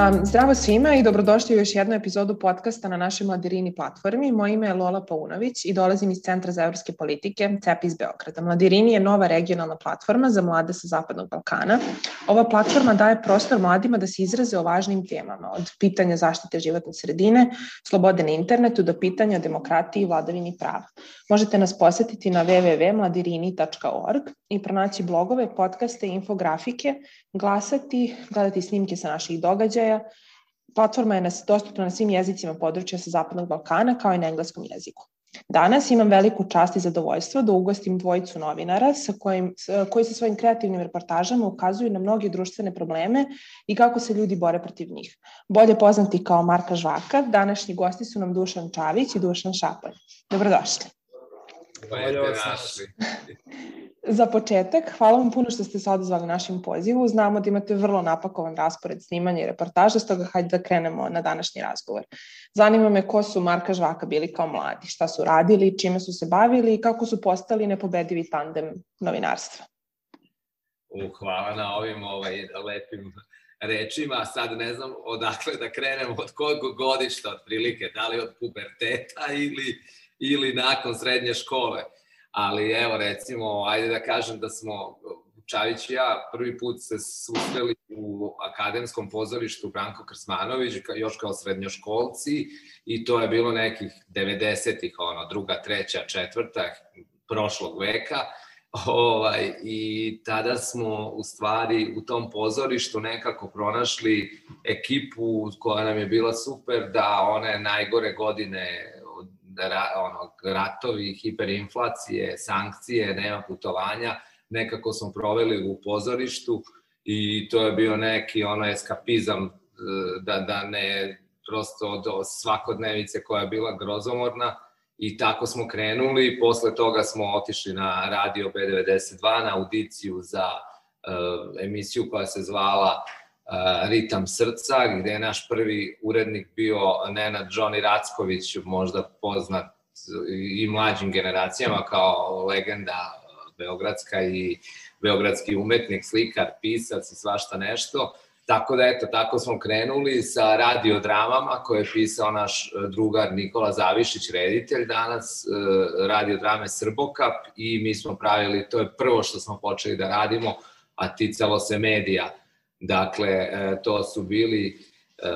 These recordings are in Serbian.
Um, zdravo svima i dobrodošli u još jednu epizodu podcasta na našoj Mladirini platformi. Moje ime je Lola Paunović i dolazim iz Centra za evropske politike CEP iz Beograda. Mladirini je nova regionalna platforma za mlade sa Zapadnog Balkana. Ova platforma daje prostor mladima da se izraze o važnim temama, od pitanja zaštite životne sredine, slobode na internetu do pitanja demokratije i vladavini prava. Možete nas posetiti na www.mladirini.org i pronaći blogove, podcaste i infografike, glasati, gledati snimke sa naših događaja. Platforma je nas, dostupna na svim jezicima područja sa Zapadnog Balkana kao i na engleskom jeziku. Danas imam veliku čast i zadovoljstvo da ugostim dvojicu novinara sa kojim, koji sa svojim kreativnim reportažama ukazuju na mnoge društvene probleme i kako se ljudi bore protiv njih. Bolje poznati kao Marka Žvaka, današnji gosti su nam Dušan Čavić i Dušan Šapanj. Dobrodošli. Bolje vas našli. Za početak, hvala vam puno što ste se odazvali našim pozivu. Znamo da imate vrlo napakovan raspored snimanja i reportaža, stoga hajde da krenemo na današnji razgovor. Zanima me ko su Marka Žvaka bili kao mladi, šta su radili, čime su se bavili i kako su postali nepobedivi tandem novinarstva. U, hvala na ovim ovaj, lepim rečima. Sad ne znam odakle da krenemo, od kog godišta otprilike, da li od puberteta ili, ili nakon srednje škole ali evo recimo, ajde da kažem da smo Čavić i ja prvi put se susreli u akademskom pozorištu Branko Krsmanović, još kao srednjoškolci i to je bilo nekih 90-ih, ono, druga, treća, četvrta prošlog veka. Ovaj, I tada smo u stvari u tom pozorištu nekako pronašli ekipu koja nam je bila super da one najgore godine ra, ono, ratovi, hiperinflacije, sankcije, nema putovanja, nekako smo proveli u pozorištu i to je bio neki ono eskapizam e, da, da ne prosto do svakodnevice koja je bila grozomorna i tako smo krenuli. Posle toga smo otišli na radio B92 na audiciju za uh, emisiju koja se zvala Ritam srca, gde je naš prvi urednik bio Nenad Johnny Racković, možda poznat i mlađim generacijama kao legenda beogradska i beogradski umetnik, slikar, pisac i svašta nešto. Tako da, eto, tako smo krenuli sa radiodramama koje je pisao naš drugar Nikola Zavišić, reditelj danas, e, radiodrame Srbokap i mi smo pravili, to je prvo što smo počeli da radimo, a ticalo se medija Dakle, e, to su bili e,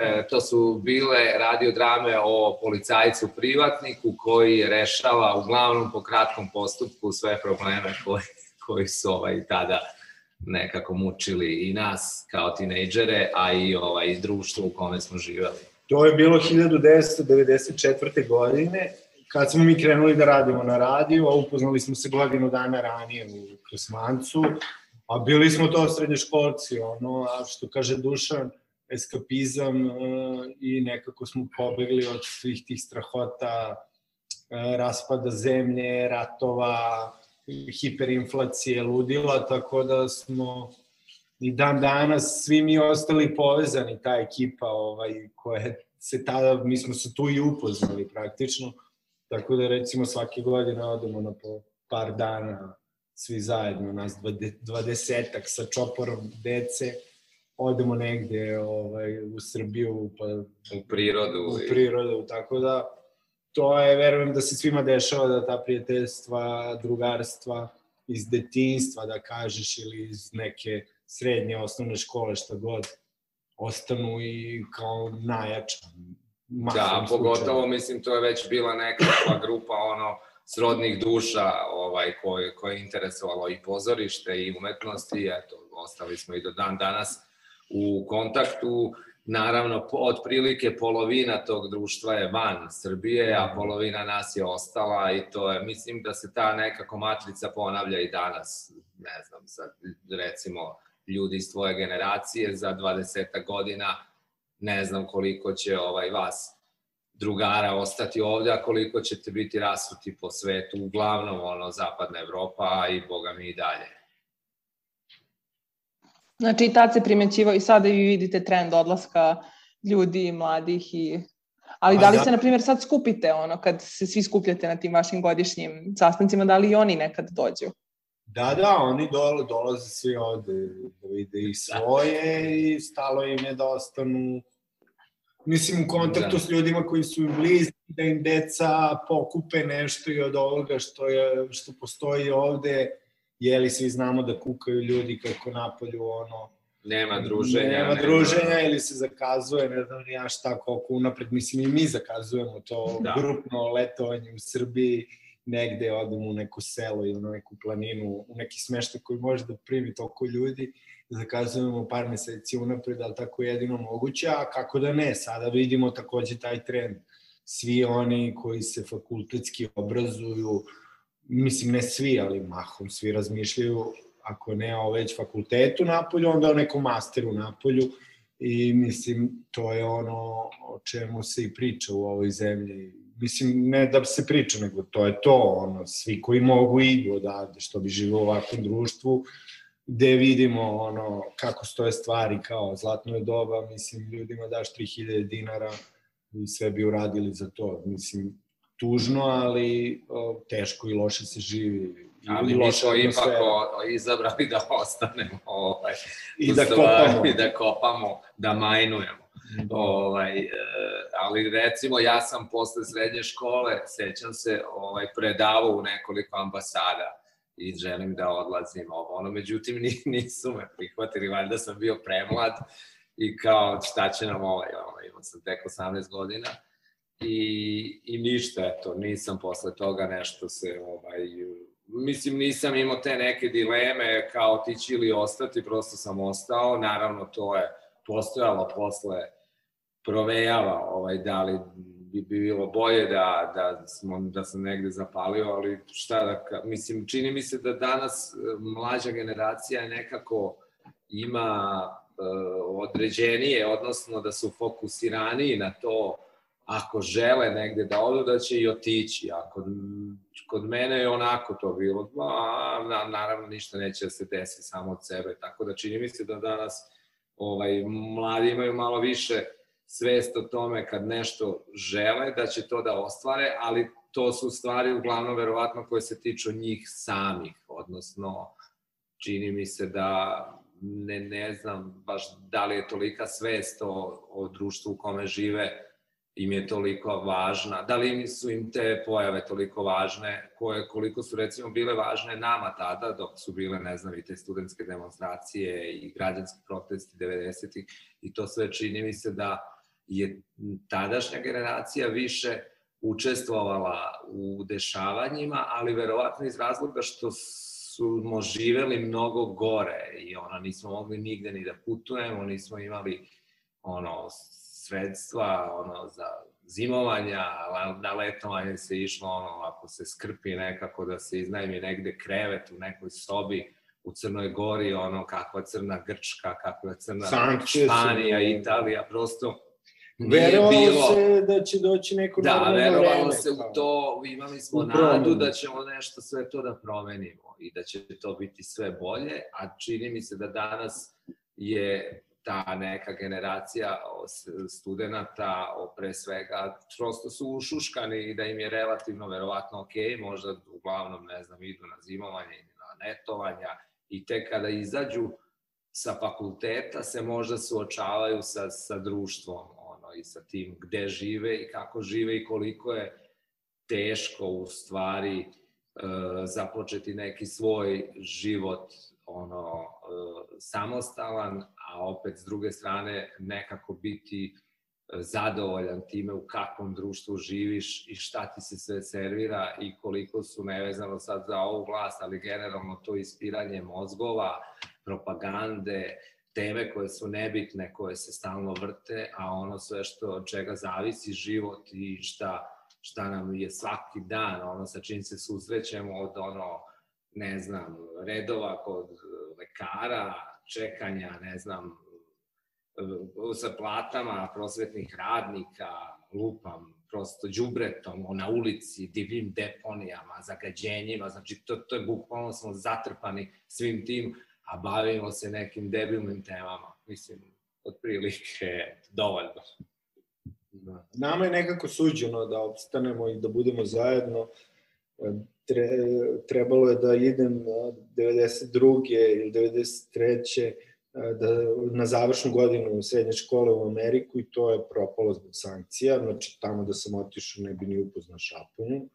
e, to su bile radiodrame o policajcu privatniku koji rešava uglavnom po kratkom postupku sve probleme koji, koji su ovaj, tada nekako mučili i nas kao tinejdžere, a i ovaj, društvo u kome smo živali. To je bilo 1994. godine, kad smo mi krenuli da radimo na radiju, a upoznali smo se godinu dana ranije u Krasmancu, A bili smo to srednjoškolci, ono, a što kaže Dušan, eskapizam uh, i nekako smo pobegli od svih tih strahota, uh, raspada zemlje, ratova, hiperinflacije, ludila, tako da smo i dan danas svi mi ostali povezani, ta ekipa ovaj, koja se tada, mi smo se tu i upoznali praktično, tako da recimo svake godine odemo na po par dana svi zajedno, nas dvadesetak sa čoporom dece, odemo negde ovaj, u Srbiju, pa, u prirodu. U prirodu, tako da to je, verujem da se svima dešava da ta prijateljstva, drugarstva iz detinstva, da kažeš, ili iz neke srednje osnovne škole, šta god, ostanu i kao najjača. Da, pogotovo, mislim, to je već bila neka grupa, ono, srodnih duša ovaj, koje, koje je interesovalo i pozorište i umetnost i eto, ostali smo i do dan danas u kontaktu. Naravno, otprilike polovina tog društva je van Srbije, a polovina nas je ostala i to je, mislim da se ta nekako matrica ponavlja i danas, ne znam, sad, recimo, ljudi iz tvoje generacije za 20 godina, ne znam koliko će ovaj vas drugara ostati ovde, a koliko ćete biti rasuti po svetu, uglavnom ono, zapadna Evropa i boga mi i dalje. Znači i tad se primećivao i sada vi vidite trend odlaska ljudi, mladih i Ali da li da. se, na primjer, sad skupite, ono, kad se svi skupljate na tim vašim godišnjim sastancima, da li i oni nekad dođu? Da, da, oni dole, dolaze svi ovde da vide i svoje i stalo im je da ostanu Mislim, u kontaktu da. s ljudima koji su blizni, da im deca pokupe nešto i od ovoga što, je, što postoji ovde, jeli svi znamo da kukaju ljudi kako napolju ono, Nema druženja. Nema druženja nema... ili se zakazuje, ne znam ja šta, koliko unapred. Mislim, i mi zakazujemo to da. grupno letovanje u Srbiji, negde odemo u neko selo ili na neku planinu, u neki smeštaj koji može da primi toliko ljudi, zakazujemo par meseci unapred, ali tako je jedino moguće, a kako da ne, sada vidimo takođe taj trend. Svi oni koji se fakultetski obrazuju, mislim ne svi, ali mahom svi razmišljaju ako ne o već fakultetu napolju, onda o nekom masteru napolju i mislim to je ono o čemu se i priča u ovoj zemlji. Mislim, ne da se priča, nego to je to, ono, svi koji mogu idu odavde, što bi živo u ovakvom društvu, gde vidimo ono kako stoje stvari kao zlatno je doba, mislim ljudima daš 3000 dinara i sve bi uradili za to. Mislim, tužno, ali o, teško i loše se živi. Ali mi smo ipak o, izabrali da ostanemo ovaj, I da kopamo. I da kopamo, da majnujemo. Ovaj, e, ali recimo ja sam posle srednje škole, sećam se, ovaj, predavao u nekoliko ambasada i želim da odlazim ovo, ono, međutim nisu me prihvatili, valjda sam bio premlad i kao šta će nam ovaj, ono, imao sam tek 18 godina. I, i ništa, eto, nisam posle toga nešto se, ovaj, mislim, nisam imao te neke dileme kao ti će ili ostati, prosto sam ostao, naravno to je postojalo posle provejava ovaj, da li bi, bi bilo bolje da, da, smo, da sam negde zapalio, ali šta da, mislim, čini mi se da danas e, mlađa generacija nekako ima uh, određenije, odnosno da su fokusiraniji na to ako žele negde da odu, da će i otići. Ako kod mene je onako to bilo, a, na, naravno ništa neće da se desi samo od sebe, tako da čini mi se da danas ovaj, mladi imaju malo više svest o tome kad nešto žele da će to da ostvare, ali to su stvari uglavnom verovatno koje se tiču njih samih, odnosno čini mi se da ne, ne znam baš da li je tolika svest o, o društvu u kome žive im je toliko važna, da li su im te pojave toliko važne, koje, koliko su recimo bile važne nama tada, dok su bile, ne znam, i te studentske demonstracije i građanski protesti 90-ih i to sve čini mi se da je tadašnja generacija više učestvovala u dešavanjima, ali verovatno iz razloga što smo živeli mnogo gore i ono, nismo mogli nigde ni da putujemo, nismo imali ono, sredstva ono, za zimovanja, na letovanje se išlo ono, ako se skrpi nekako da se iznajmi negde krevet u nekoj sobi, u Crnoj Gori, ono, kakva crna Grčka, kakva crna Španija, Italija, prosto Verovalo bilo... se da će doći neko da, normalno vreme. Da, verovalo se u to, imali smo nadu da ćemo nešto sve to da promenimo i da će to biti sve bolje, a čini mi se da danas je ta neka generacija studenta, pre svega, prosto su ušuškani i da im je relativno verovatno ok, možda uglavnom, ne znam, idu na zimovanje ili na netovanja i tek kada izađu sa fakulteta se možda suočavaju sa, sa društvom i sa tim gde žive i kako žive i koliko je teško u stvari e, započeti neki svoj život ono e, samostalan, a opet s druge strane nekako biti e, zadovoljan time u kakvom društvu živiš i šta ti se sve servira i koliko su nevezano sad za ovu vlast, ali generalno to ispiranje mozgova, propagande, teme koje su nebitne, koje se stalno vrte, a ono sve što od čega zavisi život i šta, šta nam je svaki dan, ono sa čim se susrećemo od ono, ne znam, redova kod lekara, čekanja, ne znam, sa platama prosvetnih radnika, lupam, prosto džubretom na ulici, divim deponijama, zagađenjima, znači to, to je bukvalno smo zatrpani svim tim, a bavimo se nekim debilnim temama. Mislim, otprilike dovoljno. Da. Nama je nekako suđeno da opstanemo i da budemo zajedno. tre, trebalo je da idem 92. ili 93 da, na završnu godinu srednje škole u Ameriku i to je propalo zbog sankcija, znači tamo da sam otišao ne bi ni upoznao Šaponju.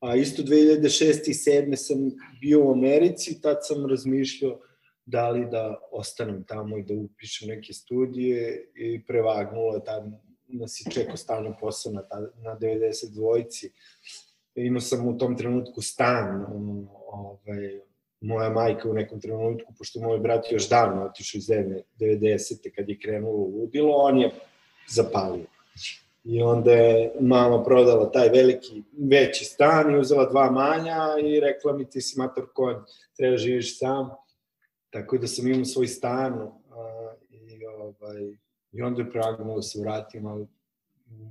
A isto 2006. i 2007. sam bio u Americi, tad sam razmišljao da li da ostanem tamo i da upišem neke studije i prevagnulo je tad nas je čekao stalno posao na, ta, na 90 dvojici. Imao sam u tom trenutku stan, ovaj, moja majka u nekom trenutku, pošto moj brat još davno otišao iz zemlje, 90. kad je krenulo ludilo, on je zapalio. I onda je mama prodala taj veliki, veći stan i uzela dva manja i rekla mi ti si mator konj, treba živiš sam. Tako da sam imao svoj stan i, ovaj, i onda je pragnuo da se vratim, ali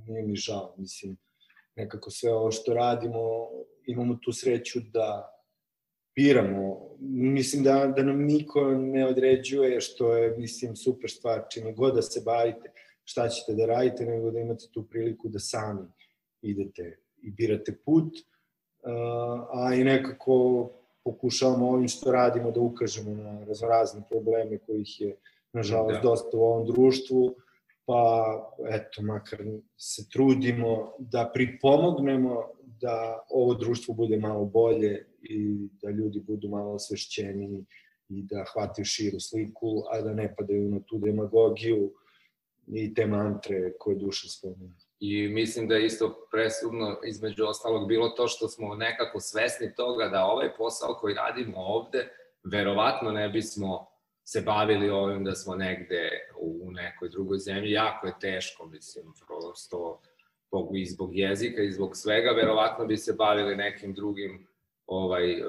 nije mi žao. Mislim, nekako sve ovo što radimo, imamo tu sreću da biramo. Mislim da, da nam niko ne određuje, što je, mislim, super stvar, čime god da se bavite, šta ćete da radite, nego da imate tu priliku da sami idete i birate put, a i nekako pokušavamo ovim što radimo da ukažemo na raznorazne probleme kojih je, nažalost, da. dosta u ovom društvu, pa eto, makar se trudimo da pripomognemo da ovo društvo bude malo bolje i da ljudi budu malo osvešćeni i da hvataju širu sliku, a da ne padaju na tu demagogiju i te mantre koje duša spomenu. I mislim da je isto presudno između ostalog bilo to što smo nekako svesni toga da ovaj posao koji radimo ovde, verovatno ne bismo se bavili ovim da smo negde u nekoj drugoj zemlji. Jako je teško, mislim, prosto i zbog jezika i zbog svega, verovatno bi se bavili nekim drugim ovaj e,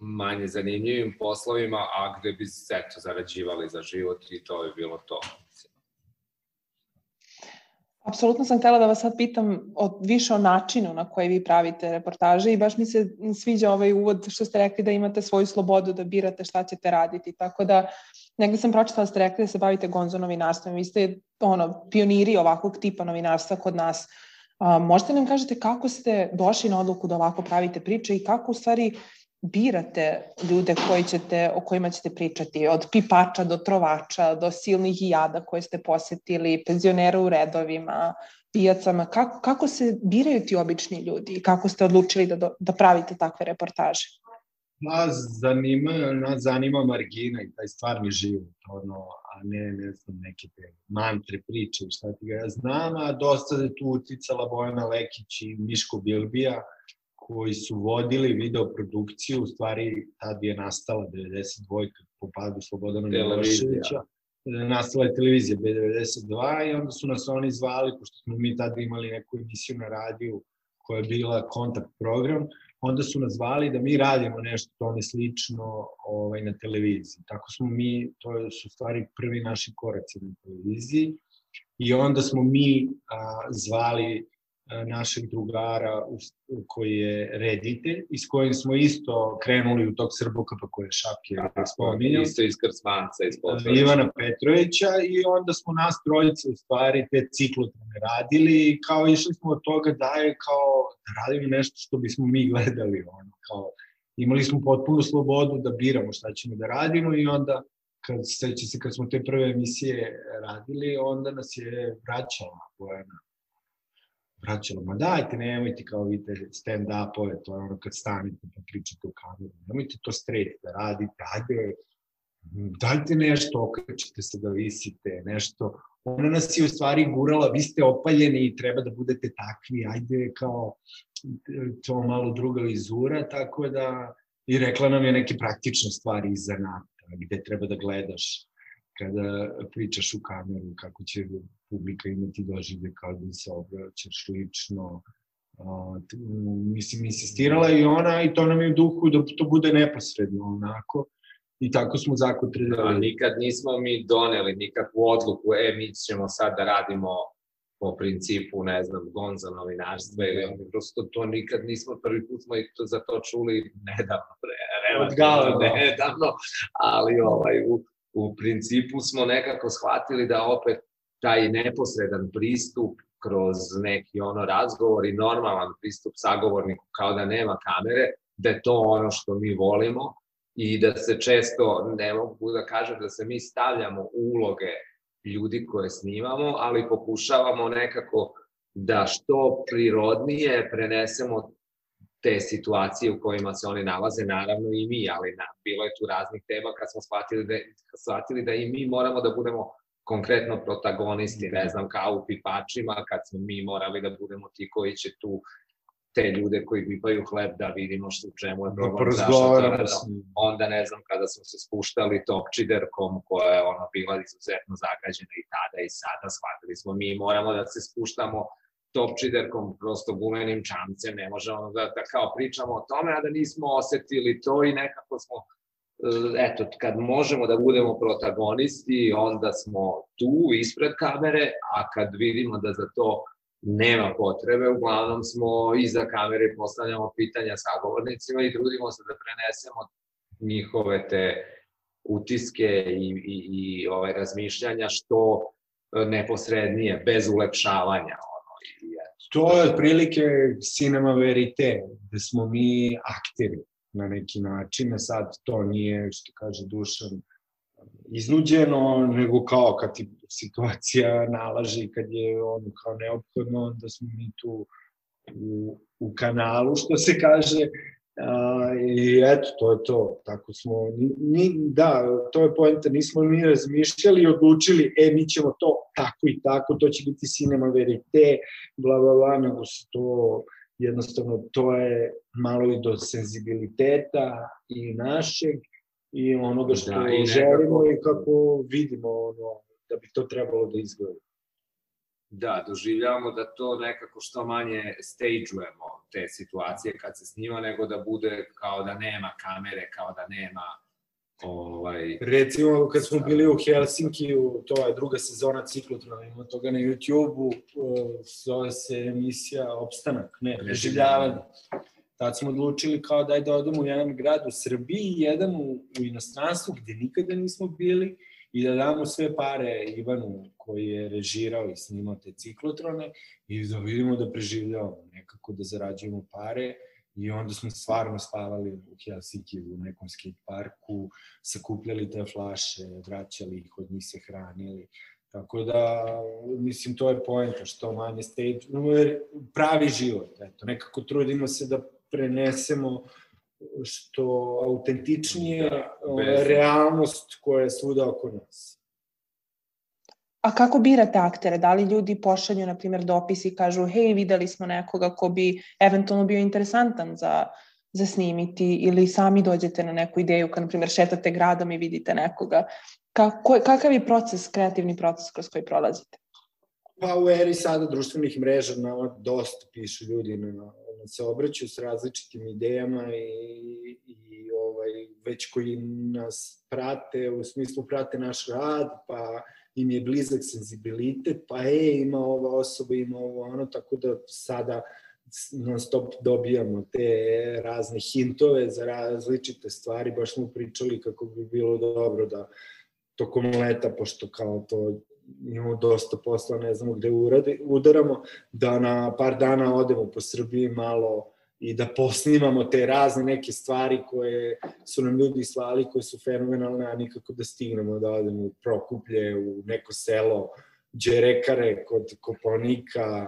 manje zanimljivim poslovima, a gde bi eto zarađivali za život i to je bilo to. Apsolutno sam htela da vas sad pitam o, više o načinu na koji vi pravite reportaže i baš mi se sviđa ovaj uvod što ste rekli da imate svoju slobodu da birate šta ćete raditi. Tako da negde sam pročitala da ste rekli da se bavite gonzo novinarstvom. Vi ste ono, pioniri ovakvog tipa novinarstva kod nas. A, možete nam kažete kako ste došli na odluku da ovako pravite priče i kako u stvari birate ljude koji ćete, o kojima ćete pričati, od pipača do trovača, do silnih jada koje ste posetili, penzionera u redovima, pijacama, kako, kako se biraju ti obični ljudi i kako ste odlučili da, da pravite takve reportaže? Nas zanima, nas zanima margina i taj stvarni život, ono, a ne, ne znam, neke te mantre, priče, šta ti ga ja znam, a dosta je tu uticala Bojana Lekić i Miško Bilbija, koji su vodili video produkciju, u stvari tad je nastala 92. po padu Slobodana Miloševića. Nastala je televizija B92 i onda su nas oni zvali, pošto smo mi tada imali neku emisiju na radiju koja je bila kontakt program, onda su nas zvali da mi radimo nešto tome slično ovaj, na televiziji. Tako smo mi, to su stvari prvi naši koraci na televiziji i onda smo mi a, zvali našeg drugara koji je reditelj i s kojim smo isto krenuli u tog Srbokapa koje je Šapke spominjao. Isto iz Krsmanca, iz Potrovića. Ivana Petrovića i onda smo nas trojice u stvari te ciklotrone radili i kao išli smo od toga da je kao da radimo nešto što bismo mi gledali. Ono, kao, imali smo potpunu slobodu da biramo šta ćemo da radimo i onda kad seća se kad smo te prve emisije radili, onda nas je vraćala Bojana vraćalo, ma dajte, nemojte kao vidite stand-upove, to je ono kad stanete pa pričate u kameru, nemojte to straight da radite, ajde, dajte nešto, okrećite se da visite, nešto. Ona nas je u stvari gurala, vi ste opaljeni i treba da budete takvi, ajde kao to malo druga vizura, tako da i rekla nam je neke praktične stvari iz zanata, gde treba da gledaš kada pričaš u kameru, kako će publika imati doživlje kao da se obraćaš lično. Mislim, insistirala i ona i to nam je u duhu da to bude neposredno onako. I tako smo zakotrljali. Da, nikad nismo mi doneli nikakvu odluku, e, mi ćemo sad da radimo po principu, ne znam, gonza novinarstva ili ono, prosto to nikad nismo, prvi put smo ih to, za to čuli nedavno, pre, relativno nedavno, ali ovaj, u, u principu smo nekako shvatili da opet taj neposredan pristup kroz neki ono razgovor i normalan pristup sagovorniku kao da nema kamere, da je to ono što mi volimo i da se često, ne mogu da kažem da se mi stavljamo uloge ljudi koje snimamo, ali pokušavamo nekako da što prirodnije prenesemo te situacije u kojima se oni nalaze, naravno i mi, ali na, bilo je tu raznih tema kad smo shvatili da, shvatili da i mi moramo da budemo konkretno protagonisti, ne znam, kao u pipačima, kad smo mi morali da budemo ti koji će tu te ljude koji pipaju hleb da vidimo što u čemu je da problem. Da zašto da, onda ne znam kada smo se spuštali topčiderkom koja je ono bila izuzetno zagađena i tada i sada shvatili smo mi moramo da se spuštamo topčiderkom, prosto gumenim čamcem, ne možemo da, da kao pričamo o tome, a da nismo osetili to i nekako smo eto, kad možemo da budemo protagonisti, onda smo tu ispred kamere, a kad vidimo da za to nema potrebe, uglavnom smo iza kamere postavljamo pitanja sagovornicima i trudimo se da prenesemo njihove te utiske i, i, i ove razmišljanja što neposrednije, bez ulepšavanja. Ono, i, eto. To je otprilike cinema verite, da smo mi akteri na neki način, sad to nije, što kaže Dušan, iznuđeno, nego kao kad ti situacija nalaži, kad je ono kao neophodno, onda smo mi tu u, u kanalu, što se kaže, A, I eto, to je to. Tako smo, ni, da, to je poenta, nismo mi razmišljali i odlučili, e, mi ćemo to tako i tako, to će biti cinema verite, bla, bla, bla, nego se to, jednostavno, to je malo i do senzibiliteta i našeg i onoga što da, i želimo nekako... i kako vidimo ono, da bi to trebalo da izgleda. Da, doživljavamo da to nekako što manje stageujemo te situacije kad se snima, nego da bude kao da nema kamere, kao da nema ovaj... Recimo, kad smo bili u Helsinkiju, to je druga sezona ciklotrona, ima toga na YouTube-u, zove se emisija Opstanak, ne, preživljavanje. Tad smo odlučili kao daj da odemo u jedan grad u Srbiji i jedan u, u inostranstvu gde nikada nismo bili i da damo sve pare Ivanu koji je režirao i snimao te ciklotrone i da vidimo da preživljavamo, nekako da zarađujemo pare i onda smo stvarno spavali u Helsinki u nekom skate parku, sakupljali te flaše, vraćali ih, od njih se hranili. Tako da, mislim, to je poenta, što manje stage, pravi život, eto, nekako trudimo se da prenesemo što autentičnije da, realnost koja je svuda oko nas. A kako birate aktere? Da li ljudi pošalju, na primjer, dopis i kažu hej, videli smo nekoga ko bi eventualno bio interesantan za, za snimiti ili sami dođete na neku ideju, kad, na primjer, šetate gradom i vidite nekoga. Kako, kakav je proces, kreativni proces kroz koji prolazite? Pa u eri sada društvenih mreža na dosta pišu ljudi na se obraćaju s različitim idejama i, i ovaj, već koji nas prate, u smislu prate naš rad, pa im je blizak senzibilitet, pa e, ima ova osoba, ima ovo ono, tako da sada non stop dobijamo te razne hintove za različite stvari, baš smo pričali kako bi bilo dobro da tokom leta, pošto kao to imamo dosta posla, ne znamo gde uradi, udaramo, da na par dana odemo po Srbiji malo i da posnimamo te razne neke stvari koje su nam ljudi slali, koje su fenomenalne, a nikako da stignemo da odemo u Prokuplje, u neko selo, Đerekare, kod Koponika,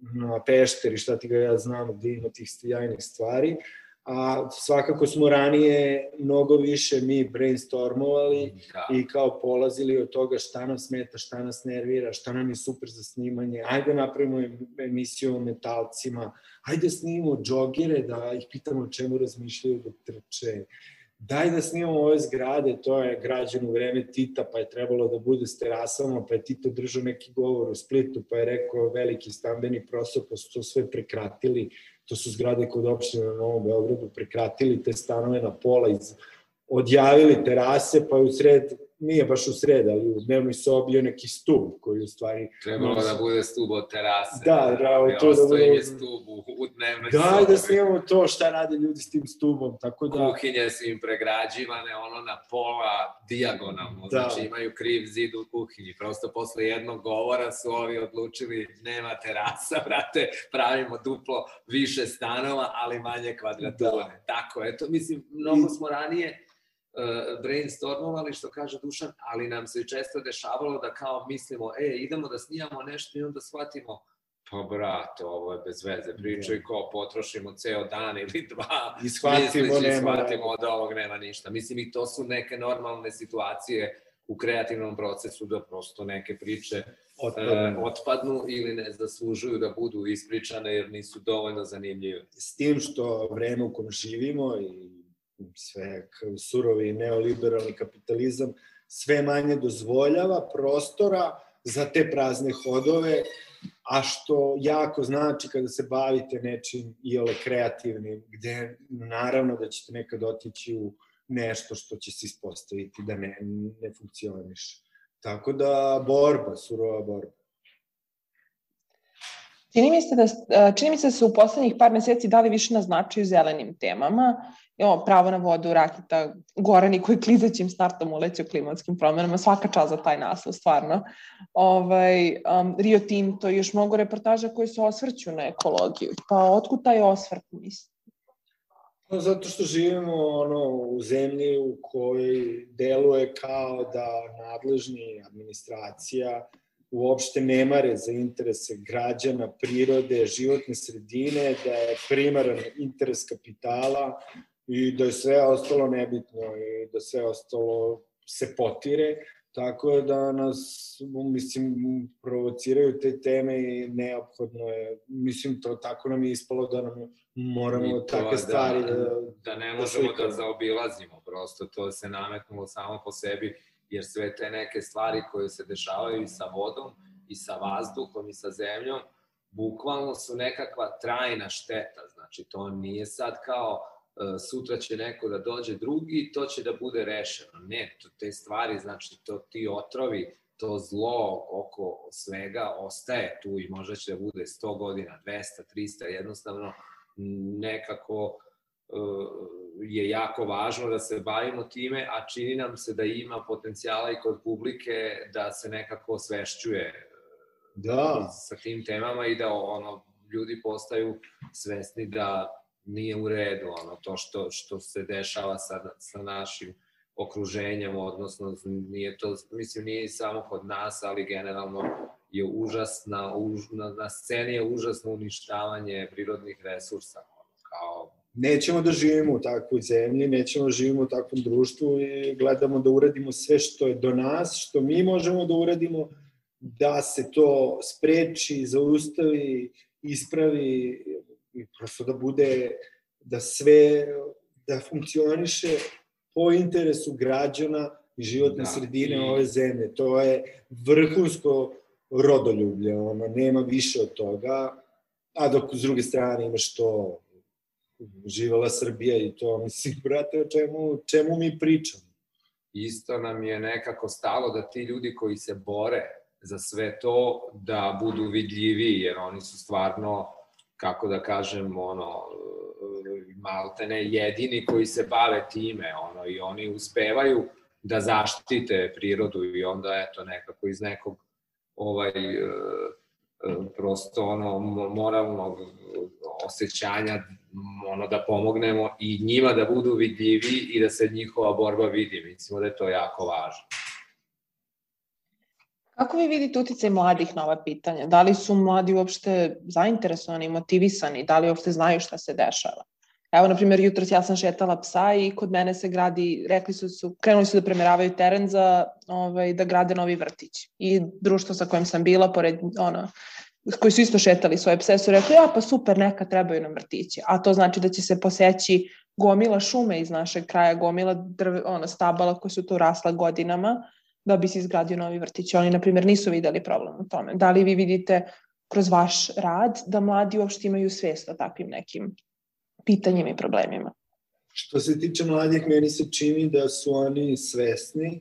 na Pešteri, šta ti ga ja znam, gde ima tih sjajnih stvari a svakako smo ranije mnogo više mi brainstormovali da. i kao polazili od toga šta nam smeta, šta nas nervira, šta nam je super za snimanje, ajde napravimo emisiju o metalcima, ajde snimimo džogere da ih pitamo o čemu razmišljaju dok trče, daj da snimamo ove zgrade, to je građeno u vreme Tita, pa je trebalo da bude s terasama, pa je Tito držao neki govor u Splitu, pa je rekao veliki stambeni prostor, pa su to sve prekratili, to su zgrade kod opštine na Novom Beogradu, prekratili te stanove na pola, iz, odjavili terase, pa je u sred nije baš u sred, ali u dnevnoj sobi je neki stub koji u stvari... Trebalo da bude stub od terase. Da, bravo, to da bude... stub u, u dnevnoj da, sobi. Da, da snimamo to, šta rade ljudi s tim stubom, tako da... Kuhinje su im pregrađivane, ono na pola dijagonalno, da. znači imaju kriv zid u kuhinji. Prosto posle jednog govora su ovi odlučili nema terasa, brate, pravimo duplo više stanova, ali manje kvadrature. Da. Tako, eto, mislim, mnogo smo ranije brainstormovali, što kaže Dušan, ali nam se često dešavalo da kao mislimo, e, idemo da snijamo nešto i onda shvatimo, pa brate, ovo je bez veze, pričaj da. ko potrošimo ceo dan ili dva, I shvatimo, nema, shvatimo da ovog nema ništa. Mislim, i to su neke normalne situacije u kreativnom procesu da prosto neke priče otpadnu. E, otpadnu ili ne zaslužuju da budu ispričane jer nisu dovoljno zanimljive. S tim što vreme u kom živimo i sve surovi neoliberalni kapitalizam sve manje dozvoljava prostora za te prazne hodove, a što jako znači kada se bavite nečim i ole kreativnim, gde naravno da ćete nekad otići u nešto što će se ispostaviti da ne, ne funkcioniše. Tako da borba, surova borba. Čini mi se da, čini mi se da se u poslednjih par meseci dali više na značaju zelenim temama. Jo, pravo na vodu, raketa, Gorani koji klizećim startom uleće o klimatskim promenama, svaka čast za taj naslov, stvarno. Ovaj, um, Rio Tinto i još mnogo reportaža koji se osvrću na ekologiju. Pa otkud taj osvrt, mislim? Pa zato što živimo ono, u zemlji u kojoj deluje kao da nadležni administracija uopšte ne mare za interese građana, prirode, životne sredine, da je primaran interes kapitala i da je sve ostalo nebitno i da sve ostalo se potire, tako da nas, mislim, provociraju te teme i neophodno je, mislim, to tako nam je ispalo da nam moramo to, takve da, stvari da, da, da ne možemo da, da zaobilazimo, prosto to se nametnulo samo po sebi jer sve te neke stvari koje se dešavaju i sa vodom, i sa vazduhom, i sa zemljom, bukvalno su nekakva trajna šteta. Znači, to nije sad kao e, sutra će neko da dođe drugi i to će da bude rešeno. Ne, to, te stvari, znači, to ti otrovi, to zlo oko svega ostaje tu i možda će da bude 100 godina, 200, 300, jednostavno nekako je jako važno da se bavimo time, a čini nam se da ima potencijala i kod publike da se nekako osvešćuje da. sa tim temama i da ono ljudi postaju svesni da nije u redu ono to što što se dešava sa sa našim okruženjem odnosno nije to mislim nije samo kod nas ali generalno je užasna už, na, na sceni je užasno uništavanje prirodnih resursa kao nećemo da živimo u takvoj zemlji, nećemo da živimo u takvom društvu i gledamo da uradimo sve što je do nas, što mi možemo da uradimo, da se to spreči, zaustavi, ispravi i prosto da bude, da sve, da funkcioniše po interesu građana i životne da, sredine i... ove zemlje. To je vrhunsko rodoljublje, ono, nema više od toga, a dok s druge strane imaš to živala Srbija i to, mislim, brate, o čemu, čemu mi pričamo? Isto nam je nekako stalo da ti ljudi koji se bore za sve to, da budu vidljivi, jer oni su stvarno, kako da kažem, ono, maltene jedini koji se bave time, ono, i oni uspevaju da zaštite prirodu i onda, eto, nekako iz nekog ovaj, prosto ono moralnog osjećanja ono da pomognemo i njima da budu vidljivi i da se njihova borba vidi. Mislimo da je to jako važno. Kako vi vidite uticaj mladih na ova pitanja? Da li su mladi uopšte zainteresovani, motivisani? Da li uopšte znaju šta se dešava? Evo, na primjer, jutros ja sam šetala psa i kod mene se gradi, rekli su, su krenuli su da premeravaju teren za ovaj, da grade novi vrtić. I društvo sa kojim sam bila, pored, ono, koji su isto šetali svoje pse, su rekli, ja pa super, neka trebaju nam vrtići. A to znači da će se poseći gomila šume iz našeg kraja, gomila drve, ono, stabala koje su tu rasla godinama da bi se izgradio novi vrtić. Oni, na primjer, nisu videli problem u tome. Da li vi vidite kroz vaš rad da mladi uopšte imaju svest o takvim nekim pitanjima i problemima? Što se tiče mladih, meni se čini da su oni svesni,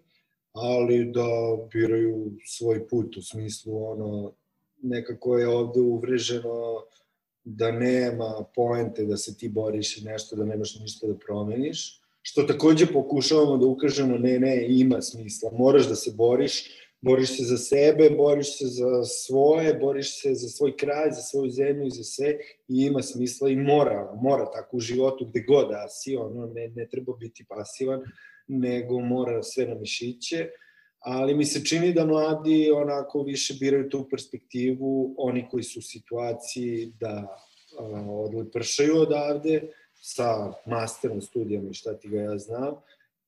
ali da biraju svoj put u smislu ono nekako je ovde uvreženo da nema poente da se ti boriš i nešto da nemaš ništa da promeniš što takođe pokušavamo da ukažemo ne ne ima smisla moraš da se boriš boriš se za sebe, boriš se za svoje, boriš se za svoj kraj, za svoju zemlju i za sve i ima smisla i mora, mora tako u životu gde god da si, ono, ne, ne treba biti pasivan, nego mora sve na mišiće, ali mi se čini da mladi onako više biraju tu perspektivu, oni koji su u situaciji da odlepršaju odavde sa masterom studijama i šta ti ga ja znam,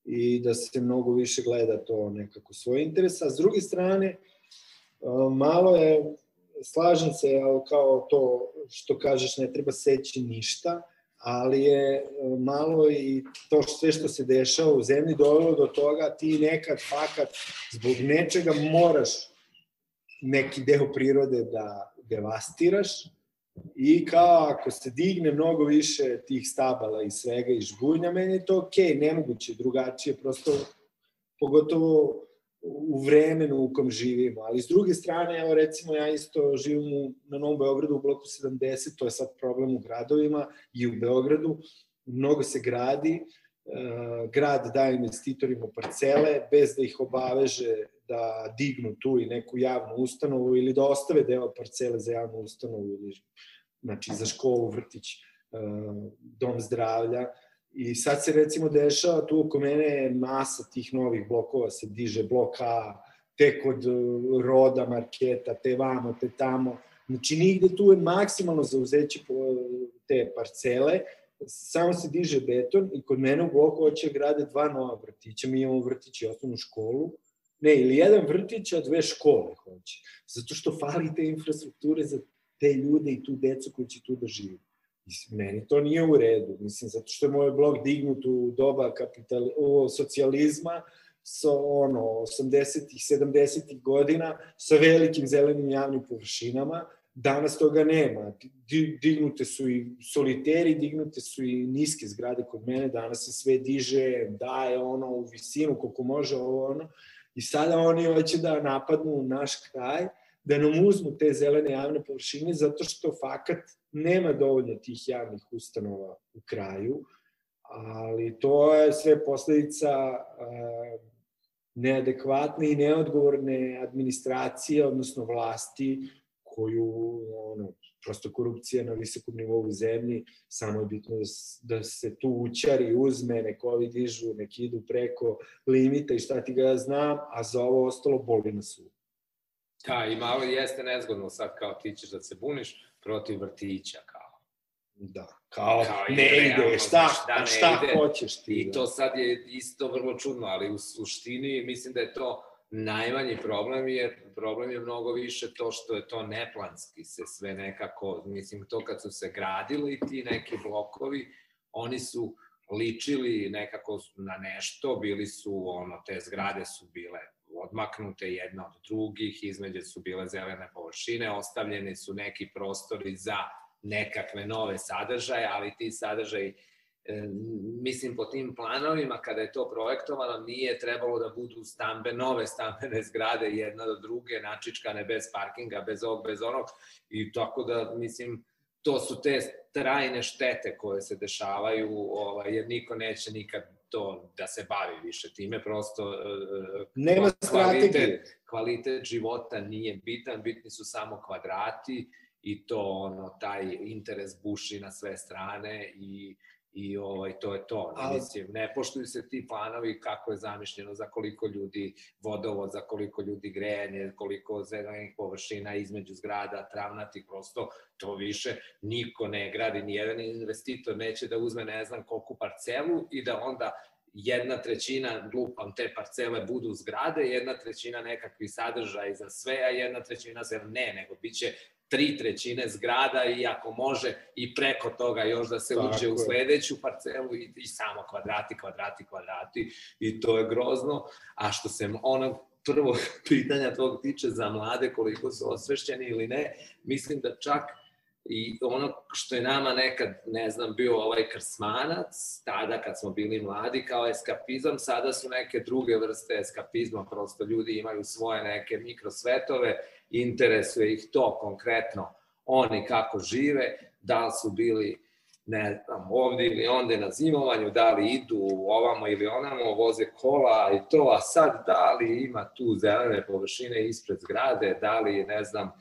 i da se mnogo više gleda to nekako svoj interes. A s druge strane, malo je, slažem se kao to što kažeš, ne treba seći ništa, ali je malo i to sve što se dešava u zemlji dovelo do toga ti nekad fakat zbog nečega moraš neki deo prirode da devastiraš I kao ako se digne mnogo više tih stabala i svega i žbunja, meni je to okej, okay, nemoguće drugačije, prosto pogotovo u vremenu u kom živimo. Ali s druge strane, evo recimo ja isto živim u, na Novom Beogradu u bloku 70, to je sad problem u gradovima i u Beogradu, mnogo se gradi, grad daje investitorima parcele bez da ih obaveže da dignu tu i neku javnu ustanovu ili da ostave deo parcele za javnu ustanovu ili znači za školu, vrtić, e, dom zdravlja. I sad se recimo dešava tu oko mene masa tih novih blokova se diže blok A, te kod roda marketa, te vamo, te tamo. Znači nigde tu je maksimalno zauzeće te parcele, samo se diže beton i kod mene u bloku hoće grade dva nova vrtića, mi imamo vrtić i osnovnu školu, ne, ili jedan vrtić, a dve škole hoće. Zato što fali te infrastrukture za te ljude i tu decu koji će tu da žive. Mislim, meni to nije u redu. Mislim, zato što je moj blog dignut u doba kapital, o, socijalizma, sa ono, 80-ih, 70-ih godina, sa velikim zelenim javnim površinama, danas toga nema. Dignute su i soliteri, dignute su i niske zgrade kod mene, danas se sve diže, daje ono u visinu koliko može ovo ono, I sada oni hoće da napadnu naš kraj, da nam uzmu te zelene javne površine, zato što fakat nema dovoljno tih javnih ustanova u kraju, ali to je sve posledica uh, neadekvatne i neodgovorne administracije, odnosno vlasti, koju ono, prosto korupcija na visokom nivou u zemlji, samo je bitno da, da se tu učari, uzme, neko ovi dižu, neki idu preko limita i šta ti ga znam, a za ovo ostalo boli na su. Da, i malo jeste nezgodno sad kao ti ćeš da se buniš protiv vrtića, kao. Da, kao, kao ne ide, šta, da ne šta ide. hoćeš ti. I da. to sad je isto vrlo čudno, ali u suštini mislim da je to najmanji problem je, problem je mnogo više to što je to neplanski se sve nekako, mislim to kad su se gradili ti neki blokovi, oni su ličili nekako na nešto, bili su, ono, te zgrade su bile odmaknute jedna od drugih, između su bile zelene površine, ostavljeni su neki prostori za nekakve nove sadržaje, ali ti sadržaji mislim po tim planovima kada je to projektovano nije trebalo da budu stambe, nove stambene zgrade jedna do druge, načičkane bez parkinga, bez ovog, bez onog. I tako da mislim to su te trajne štete koje se dešavaju ovaj, jer niko neće nikad to da se bavi više time, prosto uh, nema kvalitet, kvalitet života nije bitan, bitni su samo kvadrati i to ono taj interes buši na sve strane i i ovaj, to je to. Ne, mislim, ne poštuju se ti planovi kako je zamišljeno za koliko ljudi vodovod, za koliko ljudi grejanje, koliko zelenih površina između zgrada, travnati, prosto to više niko ne gradi, ni jedan investitor neće da uzme ne znam koliko parcelu i da onda jedna trećina, glupam, te parcele budu zgrade, jedna trećina nekakvi sadržaj za sve, a jedna trećina za ne, nego biće tri trećine zgrada i ako može i preko toga još da se uđe u sledeću parcelu i, i samo kvadrati, kvadrati, kvadrati i to je grozno. A što se ono prvo pitanja tvog tiče za mlade koliko su osvešćeni ili ne, mislim da čak I ono što je nama nekad, ne znam, bio ovaj krsmanac, tada kad smo bili mladi kao eskapizam, sada su neke druge vrste eskapizma, prosto ljudi imaju svoje neke mikrosvetove, interesuje ih to konkretno, oni kako žive, da li su bili ne znam, ovde ili onde na zimovanju, da li idu ovamo ili onamo, voze kola i to, a sad da li ima tu zelene površine ispred zgrade, da li, ne znam,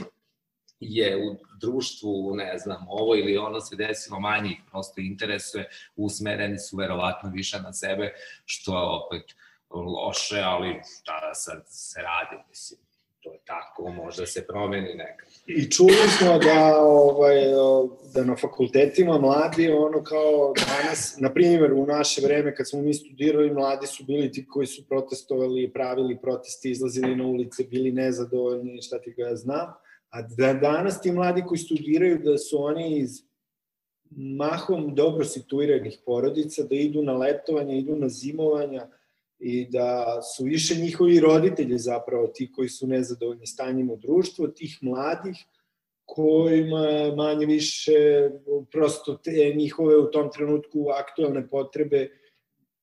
je u društvu, ne znam, ovo ili ono se desilo manje prosto interesuje, usmereni su verovatno više na sebe, što je opet loše, ali tada sad se radi, mislim, to je tako, možda se promeni nekad. I čuli smo da, ovaj, da na fakultetima mladi, ono kao danas, na primjer u naše vreme kad smo mi studirali, mladi su bili ti koji su protestovali, pravili protesti, izlazili na ulice, bili nezadovoljni, šta ti ga ja znam. A da danas ti mladi koji studiraju, da su oni iz mahom dobro situiranih porodica, da idu na letovanje, idu na zimovanja, i da su više njihovi roditelji zapravo ti koji su nezadovoljni stanjem u društvu, tih mladih kojima manje više prosto te njihove u tom trenutku aktualne potrebe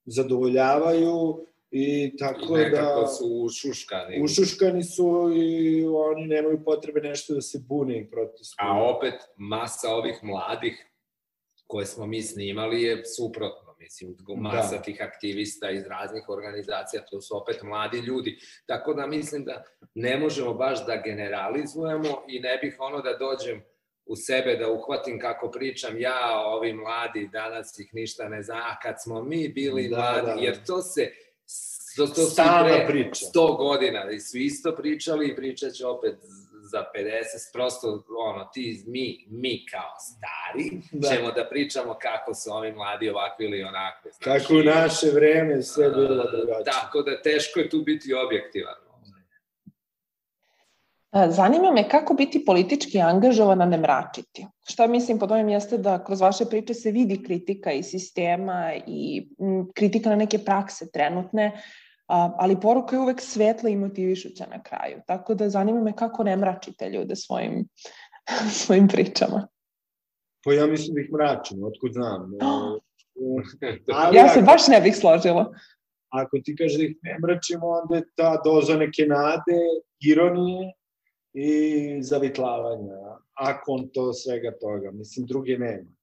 zadovoljavaju i tako I nekako da... su ušuškani. Ušuškani su i oni nemaju potrebe nešto da se bune i protestuju. A opet masa ovih mladih koje smo mi snimali je suprotno mislim, masa da. tih aktivista iz raznih organizacija, to su opet mladi ljudi. Tako da mislim da ne možemo baš da generalizujemo i ne bih ono da dođem u sebe da uhvatim kako pričam ja, ovi mladi, danas ih ništa ne zna, a kad smo mi bili da, mladi, da, da. jer to se to, to su pre priča. 100 godina i su isto pričali i pričat će opet za 50, prosto ono, ti, mi, mi kao stari, da. ćemo da pričamo kako su ovi mladi ovakvi ili onakvi. Znači, kako u naše vreme sve bilo drugačije. Tako da teško je tu biti objektivan. Zanima me kako biti politički angažovan, a ne mračiti. Šta mislim pod ovim jeste da kroz vaše priče se vidi kritika i sistema i kritika na neke prakse trenutne, ali poruka je uvek svetla i motivišuća na kraju. Tako da zanima me kako ne mračite ljude svojim, svojim pričama. Pa ja mislim da ih mračim, otkud znam. ali ja se baš ne bih složila. Ako ti kaže da ih ne mračimo, onda je ta doza neke nade, ironije i zavitlavanja. Ako on to svega toga, mislim, druge nema.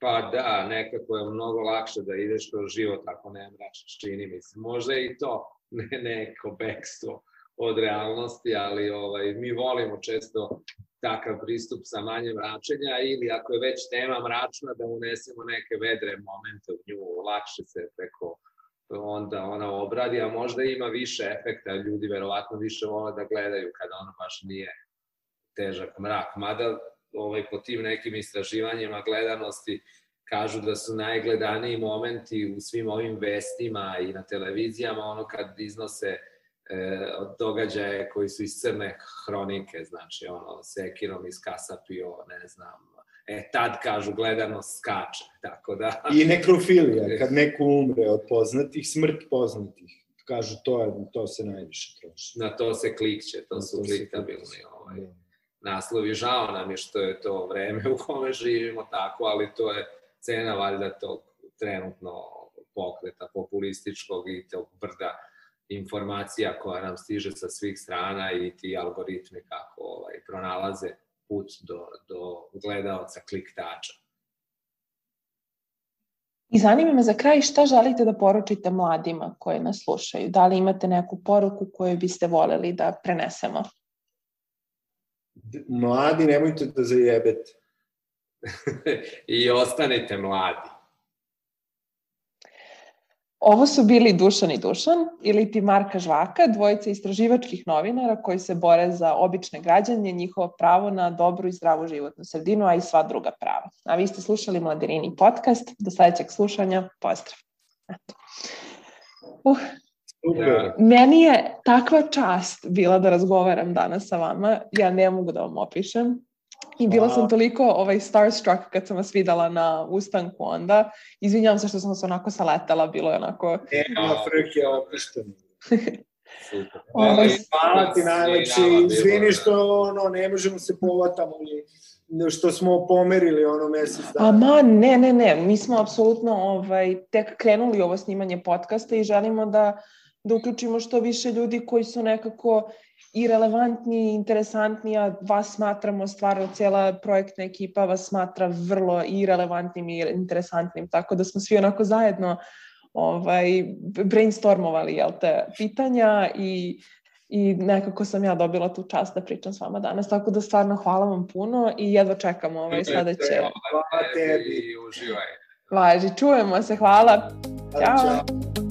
Pa da, nekako je mnogo lakše da ideš kroz život ako ne mračiš, čini mi se. Možda i to ne, neko bekstvo od realnosti, ali ovaj, mi volimo često takav pristup sa manje mračenja ili ako je već tema mračna da unesemo neke vedre momente u nju, lakše se preko onda ona obradi, a možda ima više efekta, ljudi verovatno više vole da gledaju kada ono baš nije težak mrak. Mada ovaj, po tim nekim istraživanjima gledanosti kažu da su najgledaniji momenti u svim ovim vestima i na televizijama ono kad iznose e, događaje koji su iz crne hronike, znači ono Sekirom iz Kasapio, ne znam, e tad kažu gledanost skače, tako da... I nekrofilija, kad neko umre od poznatih, smrt poznatih, kažu to, je, to se najviše troši. Na to se klikće, to na su to kliktabilni ovaj. Da naslovi. Žao nam je što je to vreme u kome živimo tako, ali to je cena valjda tog trenutno pokreta populističkog i tog brda informacija koja nam stiže sa svih strana i ti algoritmi kako ovaj, pronalaze put do, do gledaoca kliktača. I zanima me za kraj šta želite da poručite mladima koji nas slušaju? Da li imate neku poruku koju biste voleli da prenesemo? Mladi, nemojte da zajebete. I ostanite mladi. Ovo su bili Dušan i Dušan, ili ti Marka Žvaka, dvojica istraživačkih novinara koji se bore za obične građanje, njihovo pravo na dobru i zdravu životnu sredinu, a i sva druga prava. A vi ste slušali Mladirini podcast. Do sledećeg slušanja. Pozdrav. Eto. Uh. Super. Meni je takva čast bila da razgovaram danas sa vama. Ja ne mogu da vam opišem. I bila sam toliko ovaj, starstruck kad sam vas videla na ustanku onda. Izvinjavam se što sam se onako saletala, bilo je onako... Nema frke opišteno. Super. Ovaj, hvala ti najlepše. Izvini što ono, ne možemo se povatamo. što smo pomerili ono mesec dana. A ma, ne, ne, ne, mi smo apsolutno ovaj, tek krenuli ovo snimanje podcasta i želimo da, da uključimo što više ljudi koji su nekako i relevantni, interesantni, a vas smatramo stvarno, cijela projektna ekipa vas smatra vrlo i relevantnim i interesantnim, tako da smo svi onako zajedno ovaj, brainstormovali jel te, pitanja i i nekako sam ja dobila tu čast da pričam s vama danas, tako da stvarno hvala vam puno i jedva čekam ovaj sledeće. Hvala tebi. I uživaj. Važi, čujemo se, hvala. Ćao. Ćao.